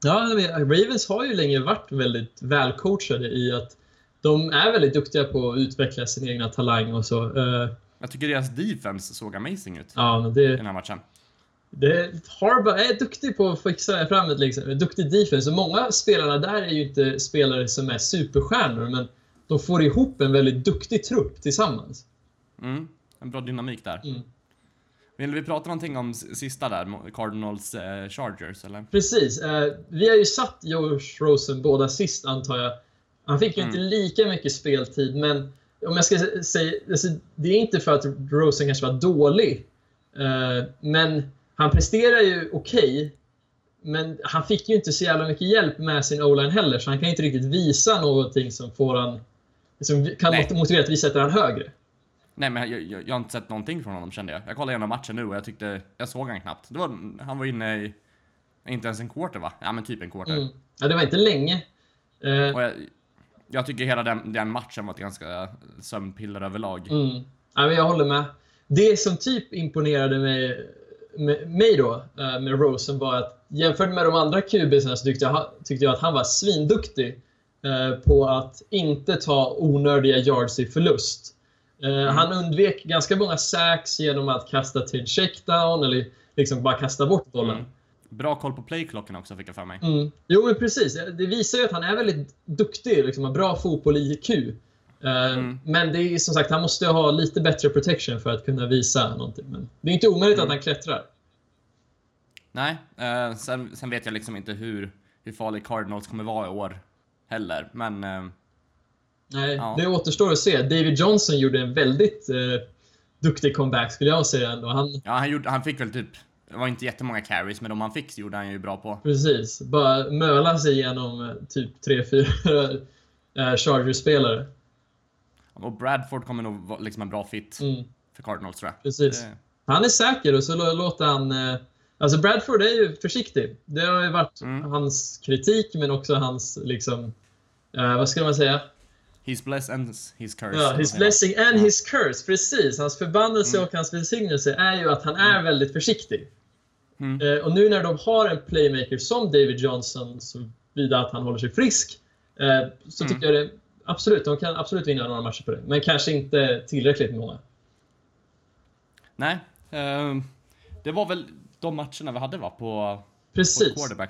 Speaker 3: Ja, men Ravens har ju länge varit väldigt välcoachade i att de är väldigt duktiga på att utveckla sin egna talang och så. Eh,
Speaker 4: Jag tycker deras defense såg amazing ut
Speaker 3: ja, men
Speaker 4: i
Speaker 3: det,
Speaker 4: den här matchen.
Speaker 3: det, Harbaugh är duktig på att fixa fram ett liksom, duktig defense. Och många spelarna där är ju inte spelare som är superstjärnor, men de får ihop en väldigt duktig trupp tillsammans.
Speaker 4: Mm, en bra dynamik där.
Speaker 3: Mm.
Speaker 4: Vill vi prata någonting om sista där, Cardinals eh, Chargers eller?
Speaker 3: Precis. Eh, vi har ju satt Josh Rosen båda sist, antar jag. Han fick ju
Speaker 4: Mm.
Speaker 3: inte lika mycket speltid, men om jag ska sä- säga... Alltså, det är inte för att Rosen kanske var dålig, eh, men han presterar ju okej. men han fick ju inte så jävla mycket hjälp med sin o-line heller, så han kan inte riktigt visa någonting som får han... Som kan
Speaker 4: Nej.
Speaker 3: motivera att vi sätter han högre.
Speaker 4: Nej men jag, jag, jag har inte sett någonting från honom kände jag. Jag kollade igenom matchen nu och jag tyckte, jag såg han knappt. Det var, han var inne i, inte ens en quarter va? Ja men typ en quarter.
Speaker 3: Mm. Ja, det var inte länge. Eh,
Speaker 4: Och jag, jag tycker hela den, den matchen var ett ganska sömnpiller överlag.
Speaker 3: Mm. Ja, men jag håller med. Det som typ imponerade mig, med, mig då eh, med Rosen var att jämfört med de andra QBsarna så tyckte jag, tyckte jag att han var svinduktig på att inte ta onödiga yards i förlust. Eh, Han undvek ganska många sacks genom att kasta till checkdown eller liksom bara kasta bort bollen.
Speaker 4: Mm. Bra koll på playklockan också fick jag för mig.
Speaker 3: Mm. Jo, men precis. Det visar ju att han är väldigt duktig, liksom har bra fotboll-IQ. Eh,
Speaker 4: Mm.
Speaker 3: Men det är som sagt, han måste ha lite bättre protection för att kunna visa någonting. Men det är inte omöjligt
Speaker 4: Mm.
Speaker 3: att han klättrar.
Speaker 4: Nej, eh, sen, sen vet jag liksom inte hur, hur farlig Cardinals kommer vara i år heller, men eh,
Speaker 3: Nej,
Speaker 4: Ja.
Speaker 3: det återstår att se. David Johnson gjorde en väldigt eh, duktig comeback skulle jag säga ändå. Han,
Speaker 4: ja, han, gjorde, han fick väl typ, det var inte jättemånga carries, men de han fick gjorde han ju bra på.
Speaker 3: precis, bara möla sig igenom eh, typ 3-4 eh, Chargers-spelare.
Speaker 4: Och Bradford kommer nog vara liksom en bra fit
Speaker 3: Mm,
Speaker 4: för Cardinals tror jag.
Speaker 3: precis.
Speaker 4: Det-
Speaker 3: Han är säker och så lå- låter han... Eh, alltså Bradford är ju försiktig. Det har ju varit
Speaker 4: Mm.
Speaker 3: hans kritik men också hans liksom... Eh, vad ska man säga?
Speaker 4: He's blessed and he's cursed.
Speaker 3: Ja, his blessing and
Speaker 4: Ja.
Speaker 3: his curse. Precis. Hans förbannelse och hans välsignelse är ju att han är väldigt försiktig.
Speaker 4: Mm.
Speaker 3: Eh, och nu när de har en playmaker som David Johnson, såvida att han håller sig frisk, eh, så
Speaker 4: Mm.
Speaker 3: tycker jag det absolut, de kan absolut vinna några matcher på det. Men kanske inte tillräckligt många.
Speaker 4: Nej, ehm, det var väl de matcherna vi hade va, på, på
Speaker 3: Precis.
Speaker 4: quarterback.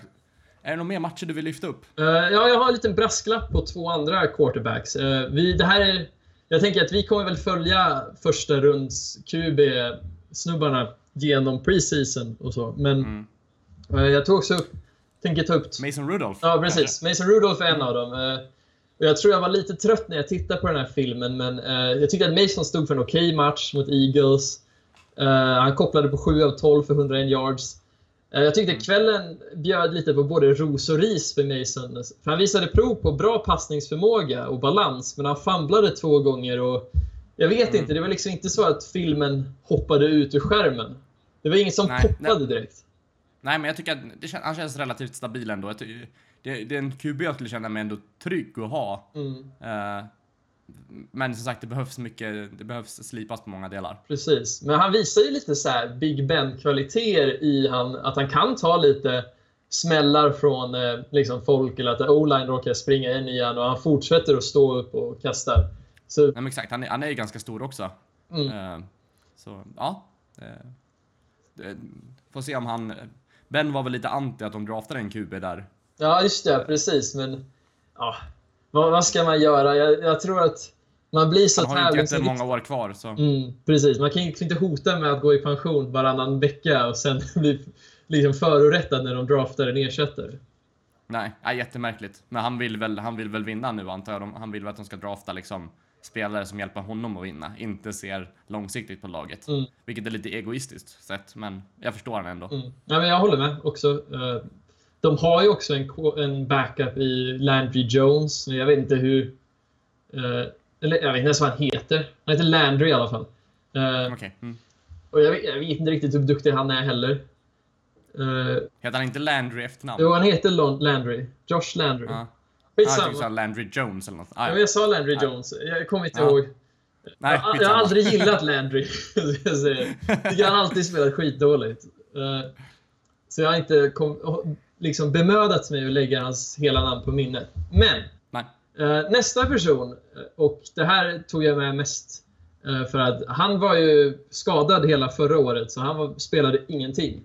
Speaker 4: Är det några mer matcher du vill lyfta upp?
Speaker 3: Eh, ja, jag har en liten brasklapp på två andra quarterbacks. Eh, vi, det här är, jag tänker att vi kommer väl följa första runds QB-snubbarna genom preseason och så. Men
Speaker 4: Mm.
Speaker 3: eh, jag tog också upp, tänker ta upp...
Speaker 4: Mason Rudolph?
Speaker 3: Ja, precis. Mason Rudolph är en av dem. Och jag tror jag var lite trött när jag tittade på den här filmen, men jag tyckte att Mason stod för en okej match mot Eagles. Eh, han kopplade på 7 av 12 för 101 yards. Eh, jag tyckte kvällen bjöd lite på både ros och ris för Mason. För han visade prov på bra passningsförmåga och balans, men han famblade två gånger och jag vet
Speaker 4: Mm.
Speaker 3: inte, det var liksom inte så att filmen hoppade ut ur skärmen. Det var inget som
Speaker 4: Nej,
Speaker 3: poppade
Speaker 4: nej.
Speaker 3: direkt.
Speaker 4: Nej, men jag tycker att det han känns relativt stabil ändå. Det, det är en QB jag skulle känna mig ändå trygg att ha.
Speaker 3: Mm.
Speaker 4: Eh, men som sagt, det behövs mycket, det behövs slipas på många delar.
Speaker 3: Precis, men han visar ju lite så här Big Ben-kvaliteter i han, att han kan ta lite smällar från eh, liksom folk eller att O-line råkar springa in i han och han fortsätter att stå upp och kasta. Så
Speaker 4: Nej, men exakt, han är, han är ju ganska stor också.
Speaker 3: Mm.
Speaker 4: Eh, så, ja. Det, får se om han... Ben var väl lite anti att de draftade en QB där.
Speaker 3: ja, just det, precis, men ja, vad, vad ska man göra? Jag, jag tror att man blir så
Speaker 4: Han har ju inte
Speaker 3: tävlingsinriktad.
Speaker 4: jättemånga år kvar, så...
Speaker 3: Mm, precis, man kan inte hota med att gå i pension varannan vecka och sen bli liksom förorättad när de draftar en ersättare.
Speaker 4: Nej, nej, jättemärkligt. Men han vill, väl, han vill väl vinna nu antar jag. Han vill väl att de ska drafta liksom spelare som hjälper honom att vinna, inte ser långsiktigt på laget.
Speaker 3: Mm.
Speaker 4: Vilket är lite egoistiskt sett, men jag förstår han ändå.
Speaker 3: Mm. Ja, men jag håller med också. De har ju också en, en backup i Landry Jones. Jag vet inte hur... eh, Eller jag vet inte ens vad han heter. Han heter Landry i alla fall. Eh,
Speaker 4: Okej. Mm.
Speaker 3: Och jag vet, jag vet inte riktigt hur duktig han är heller. Eh,
Speaker 4: Heter han inte Landry efternamn?
Speaker 3: Jo, han heter Lon- Landry. Josh Landry.
Speaker 4: Ah,
Speaker 3: Skitsamma.
Speaker 4: tyckte du sa Landry Jones eller något. Ah,
Speaker 3: Ja,
Speaker 4: ja.
Speaker 3: men jag sa Landry
Speaker 4: Nej.
Speaker 3: Jones. Jag kommer inte
Speaker 4: Ja.
Speaker 3: ihåg.
Speaker 4: Nej,
Speaker 3: jag, jag har aldrig gillat Landry. jag. Tycker han alltid spelat skitdåligt. Eh, Så jag har inte kom, liksom bemödat mig att lägga hans hela namn på minnet. Men eh, nästa person, eh, och det här tog jag med mest eh, för att han var ju skadad hela förra året så han var, spelade ingenting.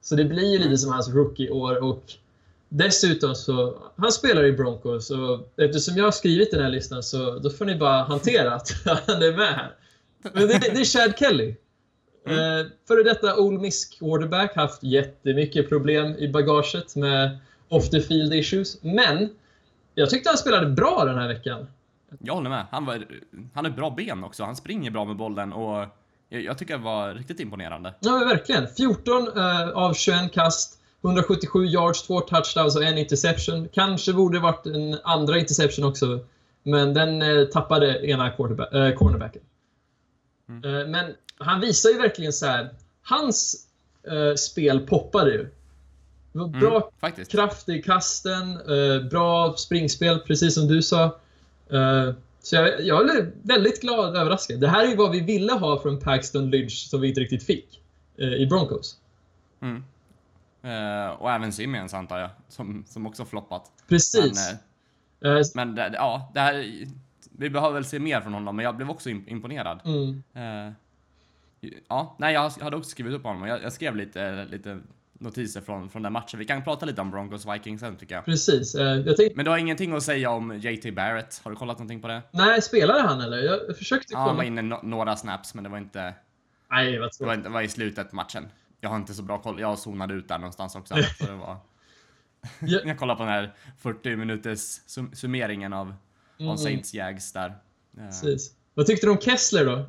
Speaker 3: Så det blir ju lite som hans rookie-år och dessutom så, han spelar i Broncos och eftersom jag har skrivit den här listan så då får ni bara hantera att han är med här. Men det, det är Chad Kelly. Eh, före detta Ole Miss quarterback, haft jättemycket problem i bagaget med off the field issues. Men jag tyckte han spelade bra den här veckan.
Speaker 4: Jag håller med. Han, var, han har bra ben också. Han springer bra med bollen och jag, jag tycker det var riktigt imponerande.
Speaker 3: Ja, men verkligen. 14 eh, av 21 kast, 177 yards, två touchdowns och en interception. Kanske borde varit en andra interception också, men den eh, tappade ena quarterback, eh, cornerbacken. Eh, men han visar ju verkligen så här. Hans eh, spel poppade ju. Bra
Speaker 4: Mm,
Speaker 3: kraft i kasten, eh, bra springspel, precis som du sa. Eh, så jag, jag är väldigt glad och överraskad. Det här är ju vad vi ville ha från Paxton Lynch som vi inte riktigt fick eh, i Broncos.
Speaker 4: Mm. Eh, och även Simmons antar jag, som, som också floppat.
Speaker 3: Precis.
Speaker 4: Men, eh, men det, ja, det här, vi behöver väl se mer från honom, men jag blev också im- imponerad.
Speaker 3: mm,
Speaker 4: ja, nej, jag hade också skrivit upp honom och jag, jag skrev lite, lite notiser från, från den matchen. Vi kan prata lite om Broncos Vikings sen tycker jag.
Speaker 3: precis. Eh, jag tänkte,
Speaker 4: Men du har ingenting att säga om JT Barrett? Har du kollat någonting på det?
Speaker 3: nej, spelade han eller? Jag försökte
Speaker 4: Ja, han var
Speaker 3: kolla.
Speaker 4: inne no några snaps, men det var inte...
Speaker 3: Nej, vad
Speaker 4: Det var, inte, det var i slutet på matchen. jag har inte så bra koll. Jag zonade ut där någonstans också. Så det var...
Speaker 3: Ja.
Speaker 4: jag kollade på den här 40 minuters sum- summeringen av, av Saints Jags där. Eh,
Speaker 3: Precis. Vad tyckte du om Kessler då?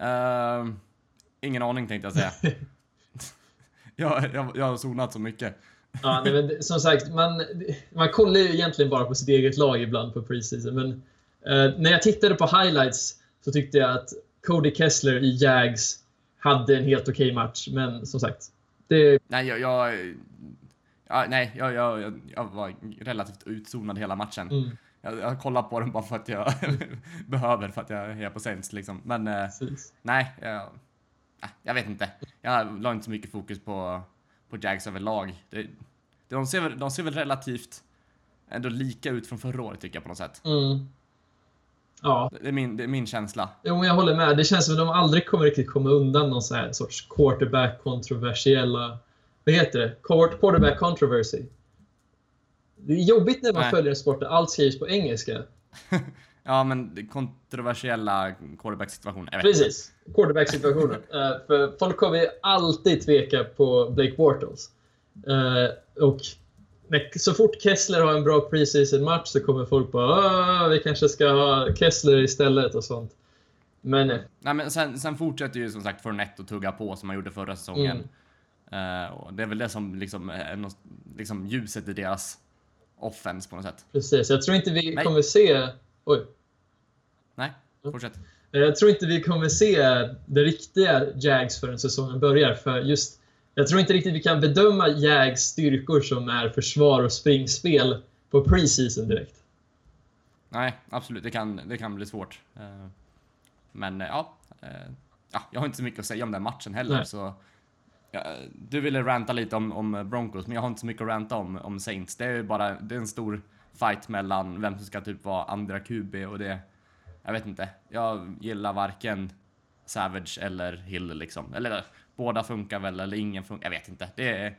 Speaker 4: Ehm, ingen aning tänkte jag säga. jag, jag, jag har zonat så mycket.
Speaker 3: Ja, nej, men som sagt, man, man kollar ju egentligen bara på sitt eget lag ibland på preseason. Men eh, när jag tittade på highlights så tyckte jag att Cody Kessler i Jags hade en helt okej match. Men som sagt, det,
Speaker 4: Nej, jag... jag ja, nej, jag, jag, jag, jag var relativt utzonad hela matchen.
Speaker 3: Mm.
Speaker 4: Jag, jag kollar på den bara för att jag behöver, för att jag är på Saints liksom. Men eh, nej, jag, jag vet inte. Jag la inte så mycket fokus på, på Jags överlag. Det, de, ser väl, de ser väl relativt ändå lika ut från förra året tycker jag på något sätt.
Speaker 3: Mm. Ja,
Speaker 4: Det är min, det är min känsla.
Speaker 3: jo, jag håller med. Det känns som att de aldrig kommer riktigt komma undan någon sån här sorts quarterback-kontroversiella... Vad heter det? Quart- Quarterback controversy. Det är jobbigt när man
Speaker 4: Nej.
Speaker 3: följer en sport där allt skrivs på engelska.
Speaker 4: Ja, men kontroversiella quarterback-situationer.
Speaker 3: Precis. Quarterback-situationen. Eh, för folk kommer ju alltid tveka på Blake Bortles. Eh, och så fort Kessler har en bra preseason-match så kommer folk bara "Ah, vi kanske ska ha Kessler istället och sånt. Men eh,
Speaker 4: Nej, men sen, sen fortsätter ju som sagt Fournette att tugga på som han gjorde förra säsongen.
Speaker 3: Mm.
Speaker 4: Eh, och det är väl det som liksom är något, liksom ljuset i deras offense på något sätt.
Speaker 3: precis, jag tror inte vi
Speaker 4: Nej.
Speaker 3: kommer se... Oj.
Speaker 4: Nej, fortsätt.
Speaker 3: Eh, Jag tror inte vi kommer se det riktiga Jags förrän säsongen börjar. För just, jag tror inte riktigt vi kan bedöma Jags styrkor som är försvar och springspel på preseason direkt.
Speaker 4: Nej, absolut. Det kan, det kan bli svårt. Eh, men eh, ja, ja, jag har inte så mycket att säga om den matchen heller.
Speaker 3: Nej.
Speaker 4: Så, ja, du ville ranta lite om, om Broncos, men jag har inte så mycket att ranta om, om Saints. Det är ju bara det är en stor fight mellan vem som ska typ vara andra QB och det... Jag vet inte. Jag gillar varken Savage eller Hill liksom. Eller båda funkar väl, eller ingen funkar. Jag vet inte. Det är...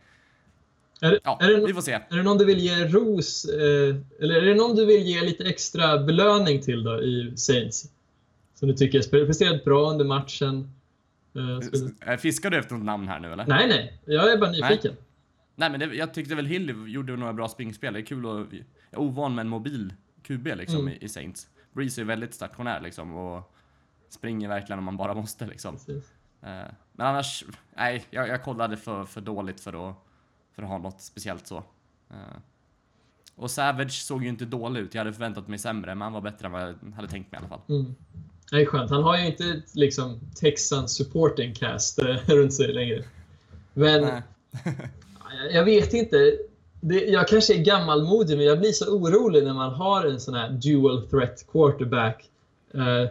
Speaker 3: Är, det-
Speaker 4: Ja,
Speaker 3: är, det,
Speaker 4: vi får se.
Speaker 3: är det någon du vill ge ros, eh, eller är det någon du vill ge lite extra belöning till då i Saints? Som du tycker presterat bra under matchen? Eh, skulle-
Speaker 4: Eh, Fiskar du efter något namn här nu eller?
Speaker 3: nej, nej. Jag är bara nyfiken.
Speaker 4: Nej men det, jag tyckte väl Hill gjorde några bra springspel. Det är kul att... Jag är ovan med en mobil QB liksom
Speaker 3: Mm.
Speaker 4: i, i Saints. Breeze är väldigt stationär liksom och springer verkligen om man bara måste liksom.
Speaker 3: Precis.
Speaker 4: Eh, men annars, nej, jag, jag kollade för, för dåligt för att, för att ha något speciellt så. Och Savage såg ju inte dålig ut. Jag hade förväntat mig sämre, men han var bättre än vad jag hade tänkt mig i alla fall.
Speaker 3: Mm. Det är skönt. Han har ju inte liksom Texans supporting cast eh, runt sig längre. Men jag vet inte. Det, jag kanske är gammalmodig, men jag blir så orolig när man har en sån här dual threat quarterback. Eh,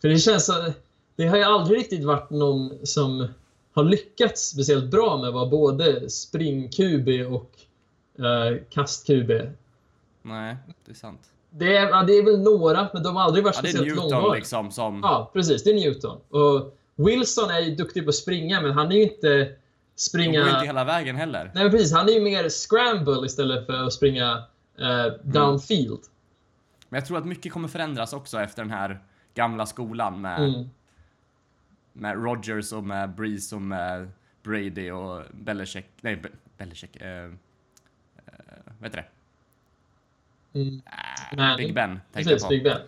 Speaker 3: för det känns så, Det har ju aldrig riktigt varit någon som har lyckats speciellt bra med att vara både spring-QB och uh, kast-QB.
Speaker 4: Nej, det är sant.
Speaker 3: Det är, ja, det är väl några, men de har aldrig varit
Speaker 4: Ja, det är
Speaker 3: speciellt
Speaker 4: Newton
Speaker 3: långvariga.
Speaker 4: liksom som...
Speaker 3: Ja, precis. Det är Newton. Och Wilson är ju duktig på att springa, men han är ju inte
Speaker 4: De
Speaker 3: springa...
Speaker 4: går inte hela vägen heller.
Speaker 3: Nej, precis. Han är ju mer scramble istället för att springa eh, downfield.
Speaker 4: Men jag tror att mycket kommer förändras också efter den här gamla skolan med,
Speaker 3: Mm.
Speaker 4: med Rogers och med Breeze och med Brady och Belichick. Nej, Be- Belichick. Eh, eh, vad heter det?
Speaker 3: Mm.
Speaker 4: Äh. Big Ben tänkte jag
Speaker 3: Precis,
Speaker 4: på.
Speaker 3: Big Ben.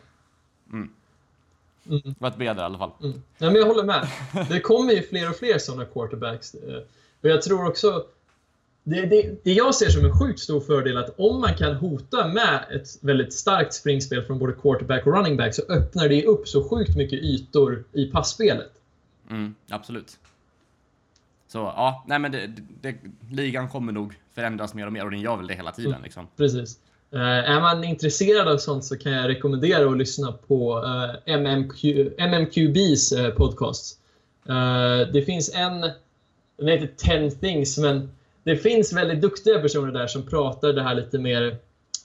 Speaker 4: Mm.
Speaker 3: Mm.
Speaker 4: Det var ett B där i alla fall.
Speaker 3: Mm. Nej, men jag håller med. Det kommer ju fler och fler sådana quarterbacks. eh, Och jag tror också... Det, det, det jag ser som en sjukt stor fördel är att om man kan hota med ett väldigt starkt springspel från både quarterback och running back så öppnar det upp så sjukt mycket ytor i passspelet.
Speaker 4: Mm, absolut. Så ja, nej men det, det, ligan kommer nog förändras mer och mer och den gör väl det hela tiden
Speaker 3: Mm.
Speaker 4: liksom.
Speaker 3: Precis. Eh, är man intresserad av sånt så kan jag rekommendera att lyssna på eh, MMQ, MMQBs eh, podcast. Det finns en, den heter 10 things, men det finns väldigt duktiga personer där som pratar det här lite mer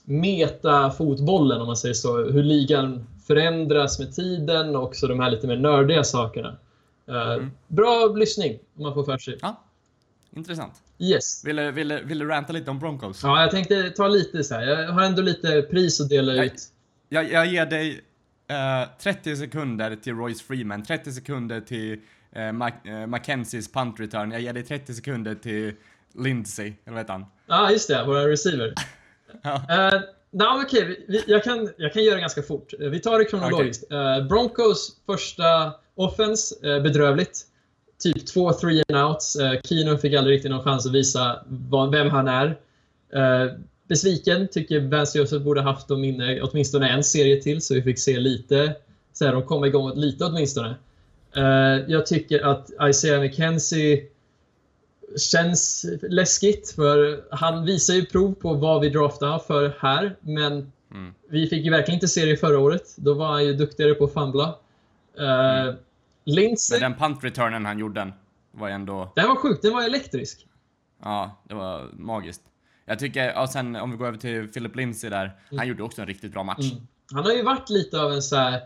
Speaker 3: meta-fotbollen om man säger så. Hur ligan förändras med tiden och också de här lite mer nördiga sakerna. Eh, Bra lyssning om man får för sig.
Speaker 4: Ja, intressant.
Speaker 3: Yes.
Speaker 4: Vill du, vill, vill du ranta lite om Broncos?
Speaker 3: Ja, jag tänkte ta lite så här. Jag har ändå lite pris att dela
Speaker 4: Nej.
Speaker 3: ut.
Speaker 4: Jag, jag ger dig eh, 30 sekunder till Royce Freeman, 30 sekunder till Mac- eh, Mackenzies punt return. Jag ger dig 30 sekunder till Lindsay, eller vad heter han?
Speaker 3: Ja, ah, just det. Våra receiver.
Speaker 4: Ja.
Speaker 3: Uh, nej, okej. vi- vi, jag, kan, jag kan göra det ganska fort. Vi tar det kronologiskt. Eh, Broncos första offense, uh, bedrövligt. Typ två three and outs. Uh, Keenum fick aldrig riktigt någon chans att visa vad, vem han är. Eh, besviken. Tycker Vance Joseph borde haft dem inne åtminstone en serie till så vi fick se lite. Så här, de kom igång lite åtminstone. Eh, jag tycker att Isaiah McKenzie känns läskigt för han visar ju prov på vad vi draftar för här men
Speaker 4: Mm.
Speaker 3: vi fick ju verkligen inte se det förra året. Då var han ju duktigare på att fumbla. Uh, Lindsey,
Speaker 4: Men den punt returnen han gjorde den var ju ändå,
Speaker 3: den var sjuk. Den var elektrisk.
Speaker 4: ja, det var magiskt. Jag tycker, och sen om vi går över till Philip Lindsay där, han gjorde också en riktigt bra match.
Speaker 3: Mm. Han har ju varit lite av en så här,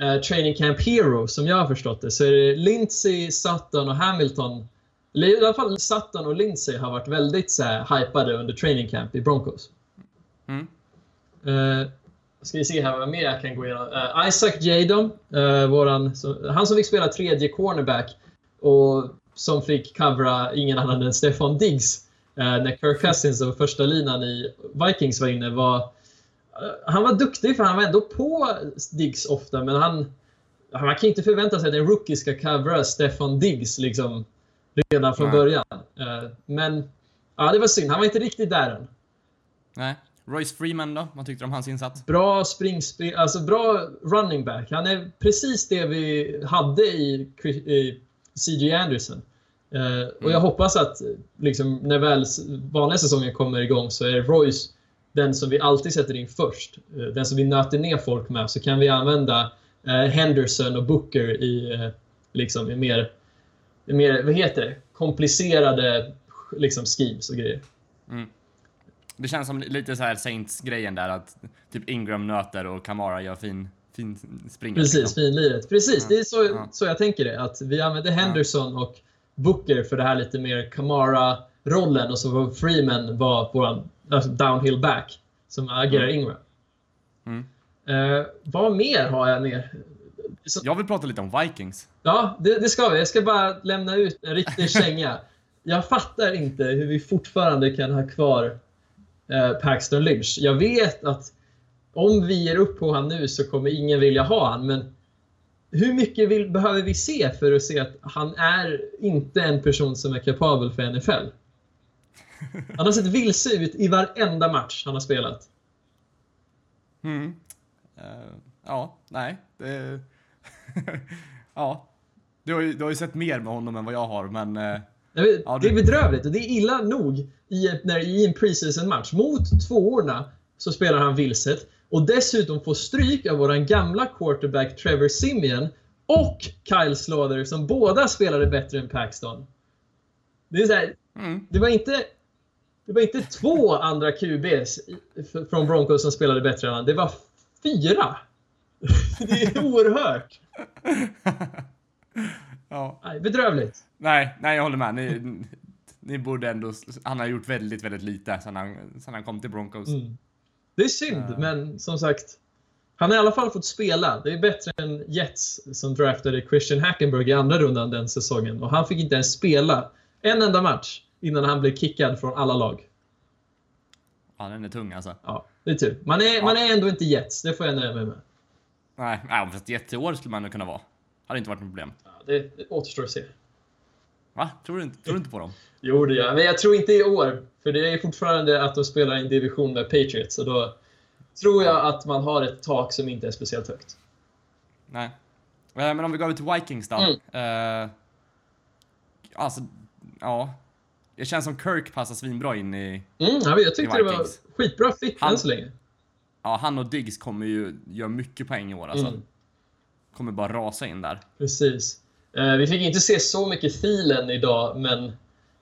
Speaker 3: eh, training camp hero som jag har förstått det. Så är det Lindsey, Sutton och Hamilton. Eller i alla fall Sutton och Lindsey har varit väldigt så här, hypade under training camp i Broncos.
Speaker 4: Mm.
Speaker 3: Uh, ska vi se här vad mer jag kan gå igenom. Eh, Isaac Jadon, uh, våran, så, han som fick spela tredje cornerback och som fick covera ingen annan än Stefan Diggs eh, när Kirk Cousins och första linan i Vikings var inne var eh, han var duktig för han var ändå på Diggs ofta men han man kan inte förvänta sig att en rookie ska covera Stefan Diggs liksom redan från
Speaker 4: Nej.
Speaker 3: början. Eh, men ja, det var synd. Han var inte riktigt där än.
Speaker 4: Nej. Royce Freeman då? Vad tyckte du om hans insats?
Speaker 3: Bra springspel, alltså bra running back. Han är precis det vi hade i, i CJ Anderson. Eh, och jag hoppas att liksom, när väl vanliga säsongen kommer igång så är Royce den som vi alltid sätter in först. Eh, den som vi nöter ner folk med. Så kan vi använda eh, Henderson och Booker i, eh, liksom, i mer, i mer, vad heter det, komplicerade liksom, schemes och grejer.
Speaker 4: Det känns som lite så här Saints-grejen där att typ Ingram nöter och Kamara gör fin, fin spring.
Speaker 3: Precis,
Speaker 4: liksom.
Speaker 3: finliret. Precis, det är så,
Speaker 4: Ja.
Speaker 3: så jag tänker det. Att vi använder Henderson och Booker för det här lite mer Kamara-rollen och så var Freeman var vår alltså downhill back som agerar Ingram.
Speaker 4: Mm.
Speaker 3: Eh, vad mer har jag mer? Så,
Speaker 4: Jag vill prata lite om Vikings.
Speaker 3: ja, det, det ska vi. Jag ska bara lämna ut en riktig känga. Jag fattar inte hur vi fortfarande kan ha kvar eh, Paxton Lynch. Jag vet att om vi ger upp på han nu så kommer ingen vilja ha han, men hur mycket vill, behöver vi se för att se att han är inte en person som är kapabel för NFL? Han har sett vilse ut i varenda match han har spelat.
Speaker 4: Mm. Eh, ja, nej. Det... ja. Du har, ju, du har ju sett mer med honom än vad jag har, men...
Speaker 3: Jag vet,
Speaker 4: Ja,
Speaker 3: det är
Speaker 4: det-
Speaker 3: bedrövligt och det är illa nog i, när, i en preseason-match. Mot tvåorna så spelar han vilset och dessutom får stryk av våran gamla quarterback Trevor Simeon och Kyle Slaughter som båda spelade bättre än Paxton. Det är så här,
Speaker 4: mm.
Speaker 3: det var inte det var inte två andra QBs från Broncos som spelade bättre än han. Det var fyra! Det är oerhört!
Speaker 4: ja.
Speaker 3: Nej, bedrövligt.
Speaker 4: Nej, nej, jag håller med. Ni, ni borde ändå... Han har gjort väldigt, väldigt lite sen han, sen han kom till Broncos.
Speaker 3: Mm. Det är synd,
Speaker 4: Ja.
Speaker 3: men som sagt. Han har i alla fall fått spela. Det är bättre än Jets som draftade Christian Hackenberg i andra rundan den säsongen. Och han fick inte ens spela en enda match innan han blev kickad från alla lag.
Speaker 4: Ja, den är tung alltså.
Speaker 3: Ja, det är tur. Man är, man är ändå inte Jets, det får jag nöja mig med.
Speaker 4: Nej, nej fast jätteår skulle man nog kunna vara. Hade inte varit något problem.
Speaker 3: Ja, det, det återstår att se.
Speaker 4: Va? Tror du inte, tror du inte på dem?
Speaker 3: Jo, det gör jag. Men jag tror inte i år. För det är fortfarande att de spelar i en division med Patriots. Så då tror jag att man har ett tak som inte är speciellt högt.
Speaker 4: Nej. Eh, Men om vi går över till Vikings då.
Speaker 3: Mm.
Speaker 4: Eh, alltså, ja. Det känns som Kirk passar svinbra in i...
Speaker 3: Mm, ja, men jag tyckte det var skitbra fit
Speaker 4: Han-
Speaker 3: än så länge.
Speaker 4: Ja, han och Diggs kommer ju göra mycket poäng i år alltså.
Speaker 3: Mm.
Speaker 4: Kommer bara rasa in där.
Speaker 3: Precis. Eh, vi fick inte se så mycket filen idag, men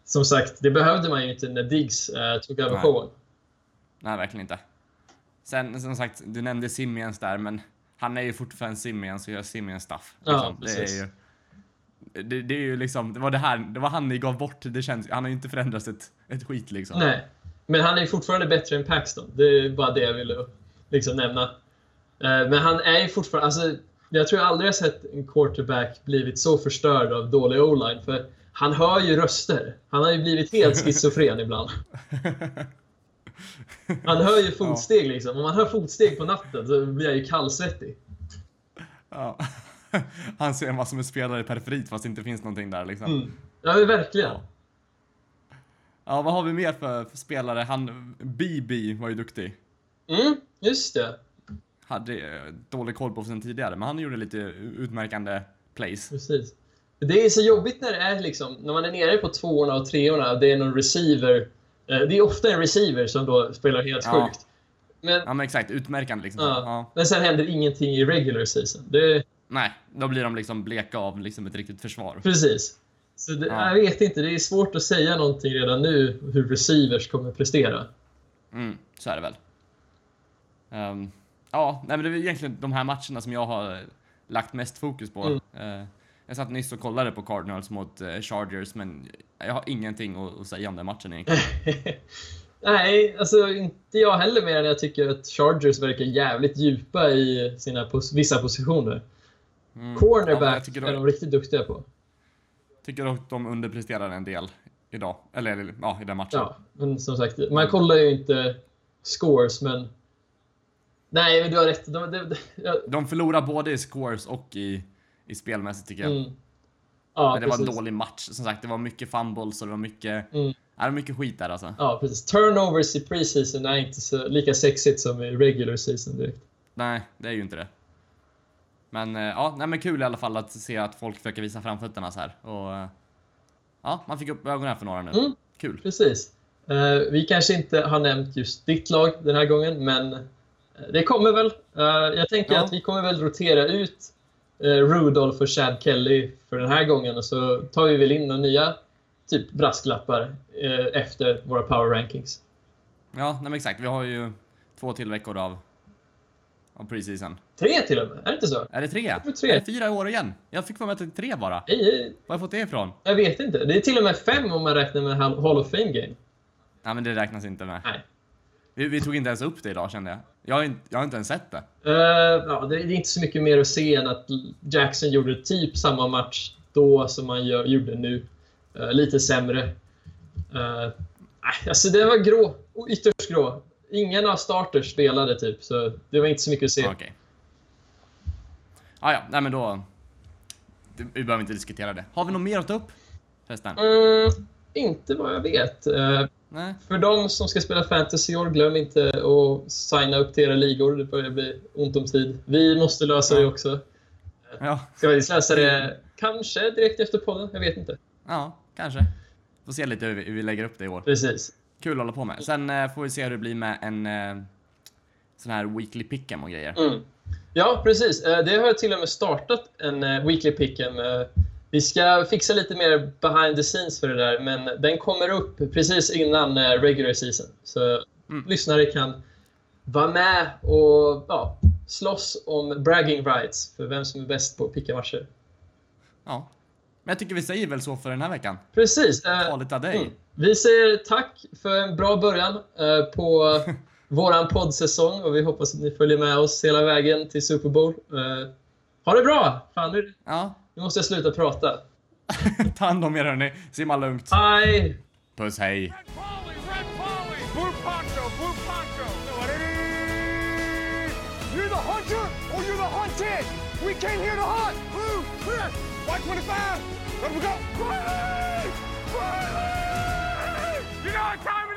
Speaker 3: som sagt, det behövde man ju inte när Diggs eh, tog över showen.
Speaker 4: Nej, verkligen inte. Sen som sagt, du nämnde Simians där, men han är ju fortfarande Simians och gör Simians stuff.
Speaker 3: Ja,
Speaker 4: liksom. det, är ju, det, det är ju liksom, det var det här, det var han ni gav bort. Det känns, han har ju inte förändrats ett, ett skit liksom.
Speaker 3: Nej, men han är ju fortfarande bättre än Paxton. Det är bara det jag ville liksom nämna. Eh, men han är ju fortfarande... Alltså, Jag tror jag aldrig har sett en quarterback blivit så förstörd av dålig o-line. För han hör ju röster. Han har ju blivit helt schizofren ibland. Han hör ju fotsteg liksom. Om man hör fotsteg på natten så blir jag ju kallsvettig.
Speaker 4: Ja. Han ser massor med spelare i periferit fast det inte finns någonting där liksom.
Speaker 3: Mm. Ja, men verkligen.
Speaker 4: Ja. Ja, vad har vi mer för, för spelare? Han, BB var ju duktig.
Speaker 3: Mm, just det.
Speaker 4: Hade eh, dålig koll på sen tidigare, men han gjorde lite utmärkande plays.
Speaker 3: Precis. Det är så jobbigt när det är liksom, när man är nere på tvåorna och treorna, det är någon receiver. eh, Det är ofta en receiver som då spelar helt
Speaker 4: Ja.
Speaker 3: sjukt. Men,
Speaker 4: Ja men exakt, utmärkande liksom.
Speaker 3: ja.
Speaker 4: Ja.
Speaker 3: men sen händer ingenting i regular season. Det,
Speaker 4: Nej, då blir de liksom bleka av liksom ett riktigt försvar.
Speaker 3: precis. Så det,
Speaker 4: Ja.
Speaker 3: Jag vet inte, det är svårt att säga någonting redan nu hur receivers kommer prestera.
Speaker 4: Mm, så är det väl. Ehm, ja, nej men det är egentligen de här matcherna som jag har lagt mest fokus på.
Speaker 3: Mm.
Speaker 4: Eh, jag satt nyss och kollade på Cardinals mot eh, Chargers, men jag har ingenting att, att säga om den matchen egentligen.
Speaker 3: Nej, alltså inte jag heller mer än jag tycker att Chargers verkar jävligt djupa i sina pos- vissa positioner.
Speaker 4: Mm. Ja,
Speaker 3: Cornerback
Speaker 4: jag tycker
Speaker 3: är
Speaker 4: de,
Speaker 3: de riktigt duktiga på.
Speaker 4: tycker att de underpresterar en del idag. Eller, eller ja, i den matchen.
Speaker 3: Ja, men som sagt, man kollar ju inte scores, men... Nej, men du har rätt. De, de, de, ja,
Speaker 4: De förlorar både i scores och i, i spelmässigt tycker jag.
Speaker 3: mm. ja,
Speaker 4: Men det var en
Speaker 3: precis.
Speaker 4: dålig match. Som sagt, det var mycket fumbles och det var mycket,
Speaker 3: Mm.
Speaker 4: det var mycket skit där alltså.
Speaker 3: Ja, precis. Turnovers i preseason är inte så, lika sexigt som i regular season direkt.
Speaker 4: Nej, det är ju inte det. Men eh, ja, nej, men kul i alla fall att se att folk försöker visa framfötterna så här. Och eh, ja, man fick upp ögonen för några nu.
Speaker 3: Mm.
Speaker 4: Kul.
Speaker 3: Precis. Eh, vi kanske inte har nämnt just ditt lag den här gången, men det kommer väl. Eh, jag tänker
Speaker 4: Ja.
Speaker 3: att vi kommer väl rotera ut uh, Rudolph och Chad Kelly för den här gången och så tar vi väl in några nya typ brasklappar eh, efter våra power rankings.
Speaker 4: Ja, nej, men exakt. Vi har ju två till veckor av, av preseason.
Speaker 3: Tre till och med, är det inte så?
Speaker 4: Är det tre?
Speaker 3: tre.
Speaker 4: Är det fyra år igen? Jag fick för mig att det är tre bara.
Speaker 3: Nej,
Speaker 4: Var har jag fått det ifrån?
Speaker 3: jag vet inte. Det är till och med fem om man räknar med Hall of Fame game.
Speaker 4: Nej, men det räknas inte med.
Speaker 3: Nej.
Speaker 4: Vi, vi tog inte ens upp det idag kände jag. Jag har inte, jag har inte ens sett det.
Speaker 3: Eh, ja, det, är inte så mycket mer att se än att Jackson gjorde typ samma match då som han gör, gjorde nu. Eh, lite sämre. Uh, alltså det var grå. Ytterst grå. Ingen av starters spelade typ, så det var inte så mycket att se.
Speaker 4: Okej. Ah, ja, nej men då... Vi behöver inte diskutera det. Har vi något mer att ta upp? Förresten?
Speaker 3: Mm, inte vad jag vet. Eh,
Speaker 4: Nej?
Speaker 3: för de som ska spela fantasy år, glöm inte att signa upp till era ligor. Det börjar bli ont om tid. Vi måste lösa det också.
Speaker 4: Ja,
Speaker 3: Ska vi lösa det kanske direkt efter podden? Jag vet inte.
Speaker 4: ja, kanske. Får se lite hur vi, hur vi lägger upp det i år.
Speaker 3: Precis.
Speaker 4: Kul att hålla på med. Sen eh, får vi se hur det blir med en eh, sån här weekly pick'em och grejer.
Speaker 3: Mm. Ja, precis. Eh, Det har jag till och med startat en eh, Weekly Pick'em. Eh, Vi ska fixa lite mer behind the scenes för det där, men den kommer upp precis innan eh, regular season. Så
Speaker 4: Mm.
Speaker 3: lyssnare kan vara med och ja, slåss om bragging rights för vem som är bäst på att picka matcher.
Speaker 4: Ja. Men jag tycker vi säger väl så för den här veckan.
Speaker 3: Precis. eh,
Speaker 4: Ha lite av dig.
Speaker 3: Mm. Vi säger tack för en bra början eh, på våran poddsäsong och vi hoppas att ni följer med oss hela vägen till Super Bowl. Eh, ha det bra! Fan, nu,
Speaker 4: Ja.
Speaker 3: Nu måste jag sluta prata.
Speaker 4: Ta hand om er hörni. Simma lugnt.
Speaker 3: Hej!
Speaker 4: Puss hej.
Speaker 2: You're the hunter or you're the hunted. We came here to hunt.
Speaker 1: Blue, clear. White 25. Let we go. Riley! Riley! You know what time